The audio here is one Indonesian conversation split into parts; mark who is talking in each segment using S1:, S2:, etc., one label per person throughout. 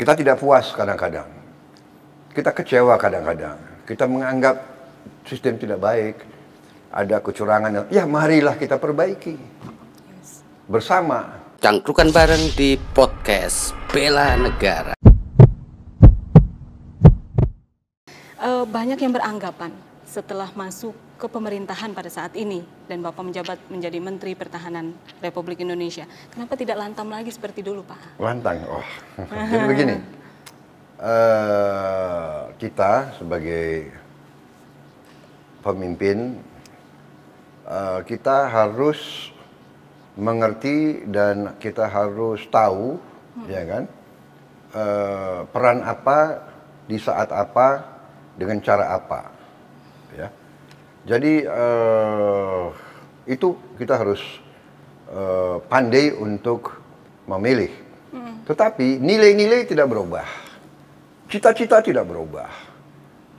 S1: Kita tidak puas kadang-kadang. Kita kecewa kadang-kadang. Kita menganggap sistem tidak baik. Ada kecurangan. Ya marilah kita perbaiki. Bersama.
S2: Cangkrukan bareng di podcast Bela Negara.
S3: Uh, banyak yang beranggapan setelah masuk ke pemerintahan pada saat ini dan Bapak menjabat menjadi Menteri Pertahanan Republik Indonesia. Kenapa tidak lantam lagi seperti dulu, Pak?
S1: Lantang, oh. Jadi begini, uh, kita sebagai pemimpin uh, kita harus mengerti dan kita harus tahu, hmm. ya kan, uh, peran apa di saat apa dengan cara apa, ya jadi uh, itu kita harus uh, pandai untuk memilih. Hmm. Tetapi nilai-nilai tidak berubah, cita-cita tidak berubah.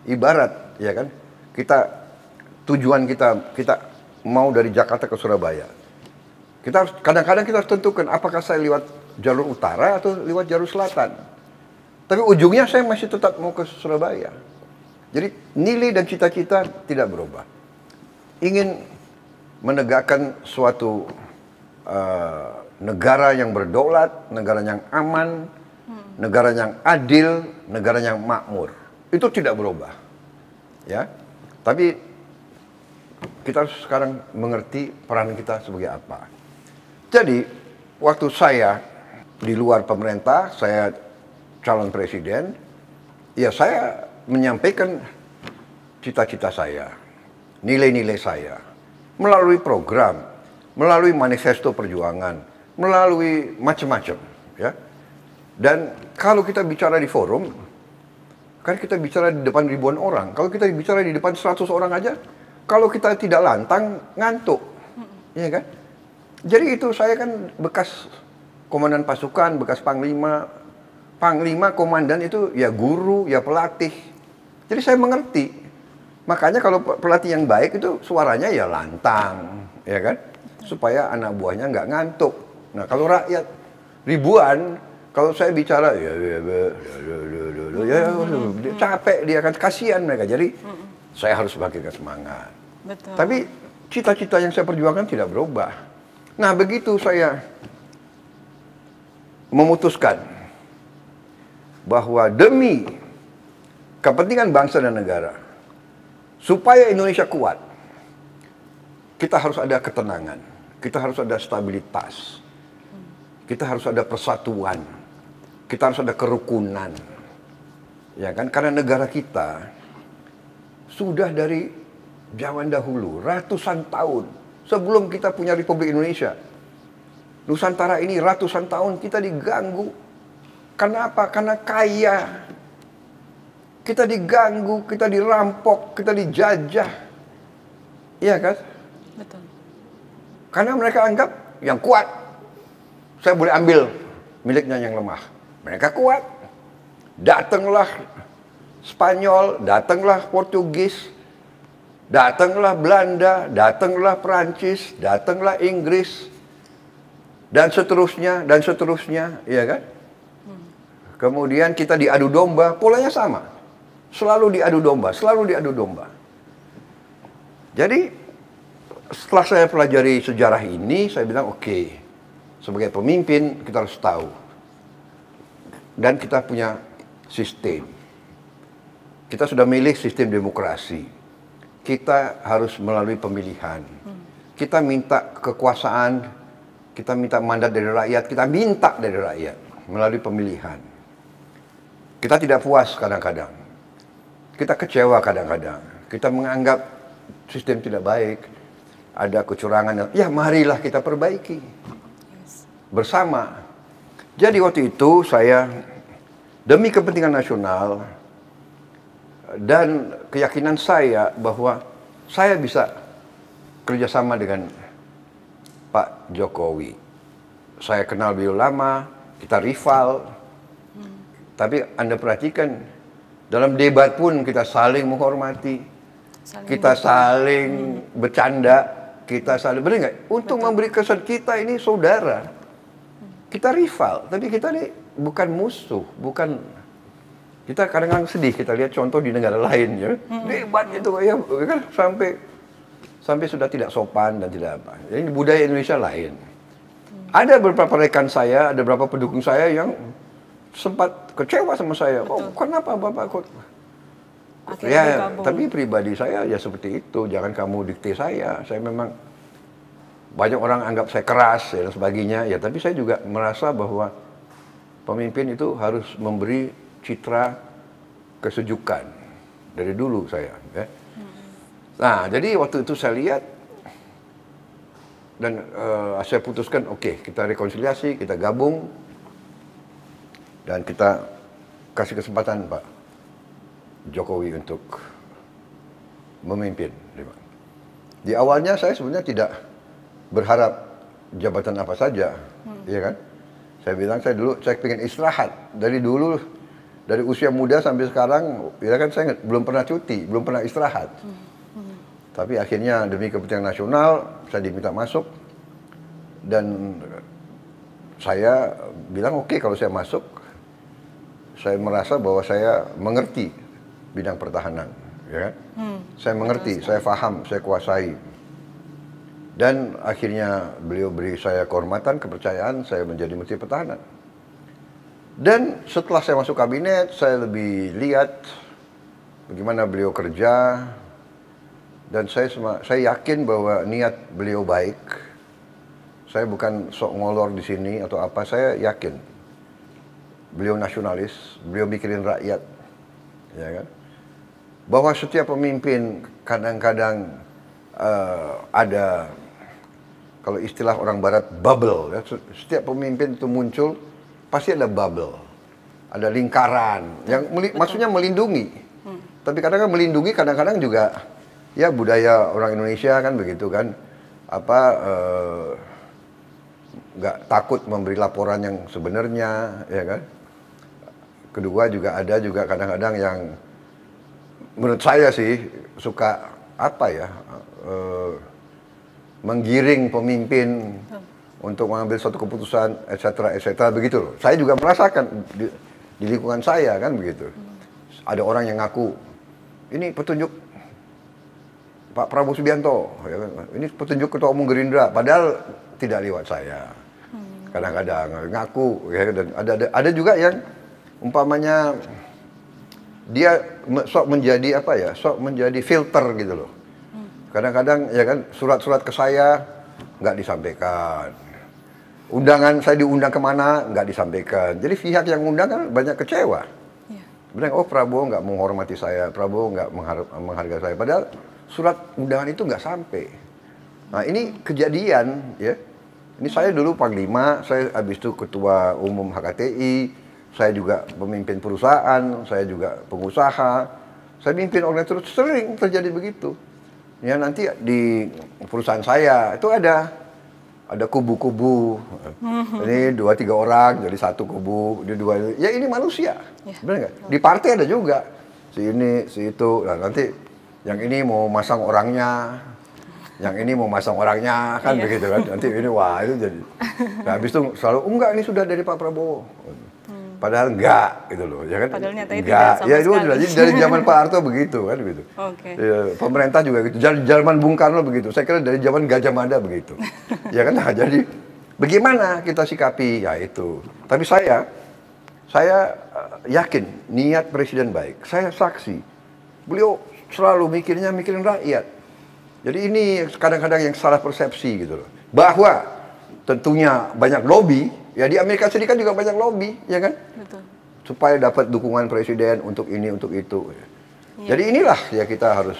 S1: Ibarat, ya kan? Kita tujuan kita kita mau dari Jakarta ke Surabaya. Kita harus kadang-kadang kita harus tentukan apakah saya lewat jalur utara atau lewat jalur selatan. Tapi ujungnya saya masih tetap mau ke Surabaya. Jadi nilai dan cita-cita tidak berubah. Ingin menegakkan suatu uh, negara yang berdaulat, negara yang aman, hmm. negara yang adil, negara yang makmur. Itu tidak berubah. Ya. Tapi kita harus sekarang mengerti peran kita sebagai apa. Jadi, waktu saya di luar pemerintah, saya calon presiden, ya saya menyampaikan cita-cita saya, nilai-nilai saya, melalui program, melalui manifesto perjuangan, melalui macam-macam, ya. Dan kalau kita bicara di forum, kan kita bicara di depan ribuan orang. Kalau kita bicara di depan 100 orang aja, kalau kita tidak lantang, ngantuk. ya kan? Jadi itu saya kan bekas komandan pasukan, bekas panglima. Panglima, komandan itu ya guru, ya pelatih. Jadi saya mengerti. Makanya kalau pelatih yang baik itu suaranya ya lantang, ya kan? Supaya anak buahnya nggak ngantuk. Nah kalau rakyat ribuan, kalau saya bicara ya ya ya ya ya, ya, ya capek dia kan kasihan mereka. Jadi saya harus bangkitkan semangat. Betul. Tapi cita-cita yang saya perjuangkan tidak berubah. Nah begitu saya memutuskan bahwa demi kepentingan bangsa dan negara. Supaya Indonesia kuat, kita harus ada ketenangan, kita harus ada stabilitas, kita harus ada persatuan, kita harus ada kerukunan. Ya kan? Karena negara kita sudah dari zaman dahulu, ratusan tahun sebelum kita punya Republik Indonesia. Nusantara ini ratusan tahun kita diganggu. Kenapa? Karena kaya, kita diganggu, kita dirampok, kita dijajah. Iya kan? Betul. Karena mereka anggap yang kuat, saya boleh ambil miliknya yang lemah. Mereka kuat. Datanglah Spanyol, datanglah Portugis, datanglah Belanda, datanglah Perancis, datanglah Inggris, dan seterusnya, dan seterusnya, iya kan? Hmm. Kemudian kita diadu domba, polanya sama. Selalu diadu domba, selalu diadu domba. Jadi setelah saya pelajari sejarah ini, saya bilang oke, okay, sebagai pemimpin kita harus tahu. Dan kita punya sistem. Kita sudah milih sistem demokrasi. Kita harus melalui pemilihan. Kita minta kekuasaan, kita minta mandat dari rakyat, kita minta dari rakyat melalui pemilihan. Kita tidak puas kadang-kadang kita kecewa kadang-kadang. Kita menganggap sistem tidak baik, ada kecurangan. Ya, marilah kita perbaiki bersama. Jadi waktu itu saya demi kepentingan nasional dan keyakinan saya bahwa saya bisa kerjasama dengan Pak Jokowi. Saya kenal beliau lama, kita rival. Hmm. Tapi Anda perhatikan dalam debat pun kita saling menghormati, saling kita saling hmm. bercanda, kita saling benar Untuk betul. memberi kesan kita ini saudara, kita rival, tapi kita ini bukan musuh, bukan kita kadang-kadang sedih kita lihat contoh di negara lain ya. Debat itu ya kan sampai sampai sudah tidak sopan dan tidak apa. Ini budaya Indonesia lain. Ada beberapa rekan saya, ada beberapa pendukung saya yang sempat kecewa sama saya. Oh, kenapa Bapak kok
S3: Akhirnya
S1: ya, tapi pribadi saya ya seperti itu. Jangan kamu dikte saya. Saya memang banyak orang anggap saya keras ya, dan sebagainya. Ya, tapi saya juga merasa bahwa pemimpin itu harus memberi citra kesejukan dari dulu saya. Ya. Nah, jadi waktu itu saya lihat dan eh, saya putuskan, oke kita rekonsiliasi, kita gabung dan kita kasih kesempatan Pak Jokowi untuk memimpin. Di awalnya saya sebenarnya tidak berharap jabatan apa saja, ya kan? Saya bilang saya dulu saya pengen istirahat dari dulu dari usia muda sampai sekarang, ya kan saya belum pernah cuti, belum pernah istirahat. Tapi akhirnya demi kepentingan nasional saya diminta masuk dan saya bilang oke kalau saya masuk saya merasa bahwa saya mengerti bidang pertahanan, ya kan? Saya mengerti, saya paham, saya kuasai. Dan akhirnya beliau beri saya kehormatan, kepercayaan, saya menjadi Menteri Pertahanan. Dan setelah saya masuk kabinet, saya lebih lihat bagaimana beliau kerja, dan saya saya yakin bahwa niat beliau baik. Saya bukan sok ngolor di sini atau apa, saya yakin beliau nasionalis, beliau mikirin rakyat, ya kan? Bahwa setiap pemimpin kadang-kadang eh, ada kalau istilah orang Barat bubble, ya. setiap pemimpin itu muncul pasti ada bubble, ada lingkaran yang meli- maksudnya melindungi. Tapi kadang-kadang melindungi, kadang-kadang juga ya budaya orang Indonesia kan begitu kan, apa eh, nggak takut memberi laporan yang sebenarnya, ya kan? Kedua juga ada juga kadang-kadang yang menurut saya sih suka apa ya eh, menggiring pemimpin untuk mengambil suatu keputusan etc etc begitu loh. Saya juga merasakan di, di lingkungan saya kan begitu. Ada orang yang ngaku ini petunjuk Pak Prabowo Subianto ya kan? ini petunjuk ketua umum Gerindra padahal tidak lewat saya. Kadang-kadang ngaku ya dan ada ada, ada juga yang umpamanya dia sok menjadi apa ya sok menjadi filter gitu loh. Kadang-kadang ya kan surat-surat ke saya nggak disampaikan. Undangan saya diundang ke mana nggak disampaikan. Jadi pihak yang undang kan banyak kecewa.
S3: Iya.
S1: bilang oh Prabowo nggak menghormati saya Prabowo nggak menghar- menghargai saya. Padahal surat undangan itu nggak sampai. Nah ini kejadian ya. Ini saya dulu panglima saya habis itu ketua umum HKTI saya juga pemimpin perusahaan saya juga pengusaha. Saya mimpin organisasi sering terjadi begitu. Ya nanti di perusahaan saya itu ada ada kubu-kubu. Ini dua tiga orang jadi satu kubu di dua. Ya ini manusia.
S3: Ya.
S1: benar nggak? Di partai ada juga. Si ini si itu. Nah nanti yang ini mau masang orangnya yang ini mau masang orangnya kan
S3: Iya.
S1: begitu kan? Nanti ini wah itu jadi. Nah, habis itu selalu "Oh, enggak ini sudah dari Pak Prabowo padahal enggak gitu loh ya kan
S3: Padahal nyatanya
S1: enggak
S3: tidak sama
S1: ya itu
S3: sekali.
S1: dari, dari zaman Pak Harto begitu kan begitu
S3: Oke.
S1: Ya, pemerintah juga gitu. Zaman Bung Karno begitu. Saya kira dari zaman Gajah Mada begitu. ya kan? Nah, jadi bagaimana kita sikapi? Ya itu. Tapi saya, saya eh, yakin niat presiden baik. Saya saksi. Beliau selalu mikirnya mikirin rakyat. Jadi ini kadang-kadang yang salah persepsi gitu loh. Bahwa tentunya banyak lobby. Ya di Amerika Serikat juga banyak lobby, ya kan?
S3: Betul.
S1: supaya dapat dukungan presiden untuk ini untuk itu.
S3: Iya.
S1: Jadi inilah ya kita harus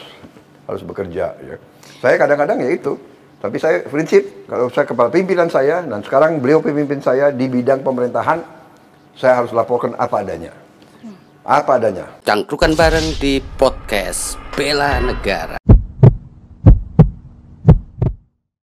S1: harus bekerja. Ya. Saya kadang-kadang ya itu, tapi saya prinsip kalau saya kepala pimpinan saya dan sekarang beliau pemimpin saya di bidang pemerintahan, saya harus laporkan apa adanya, apa adanya.
S2: Cangkrukan bareng di podcast Bela Negara.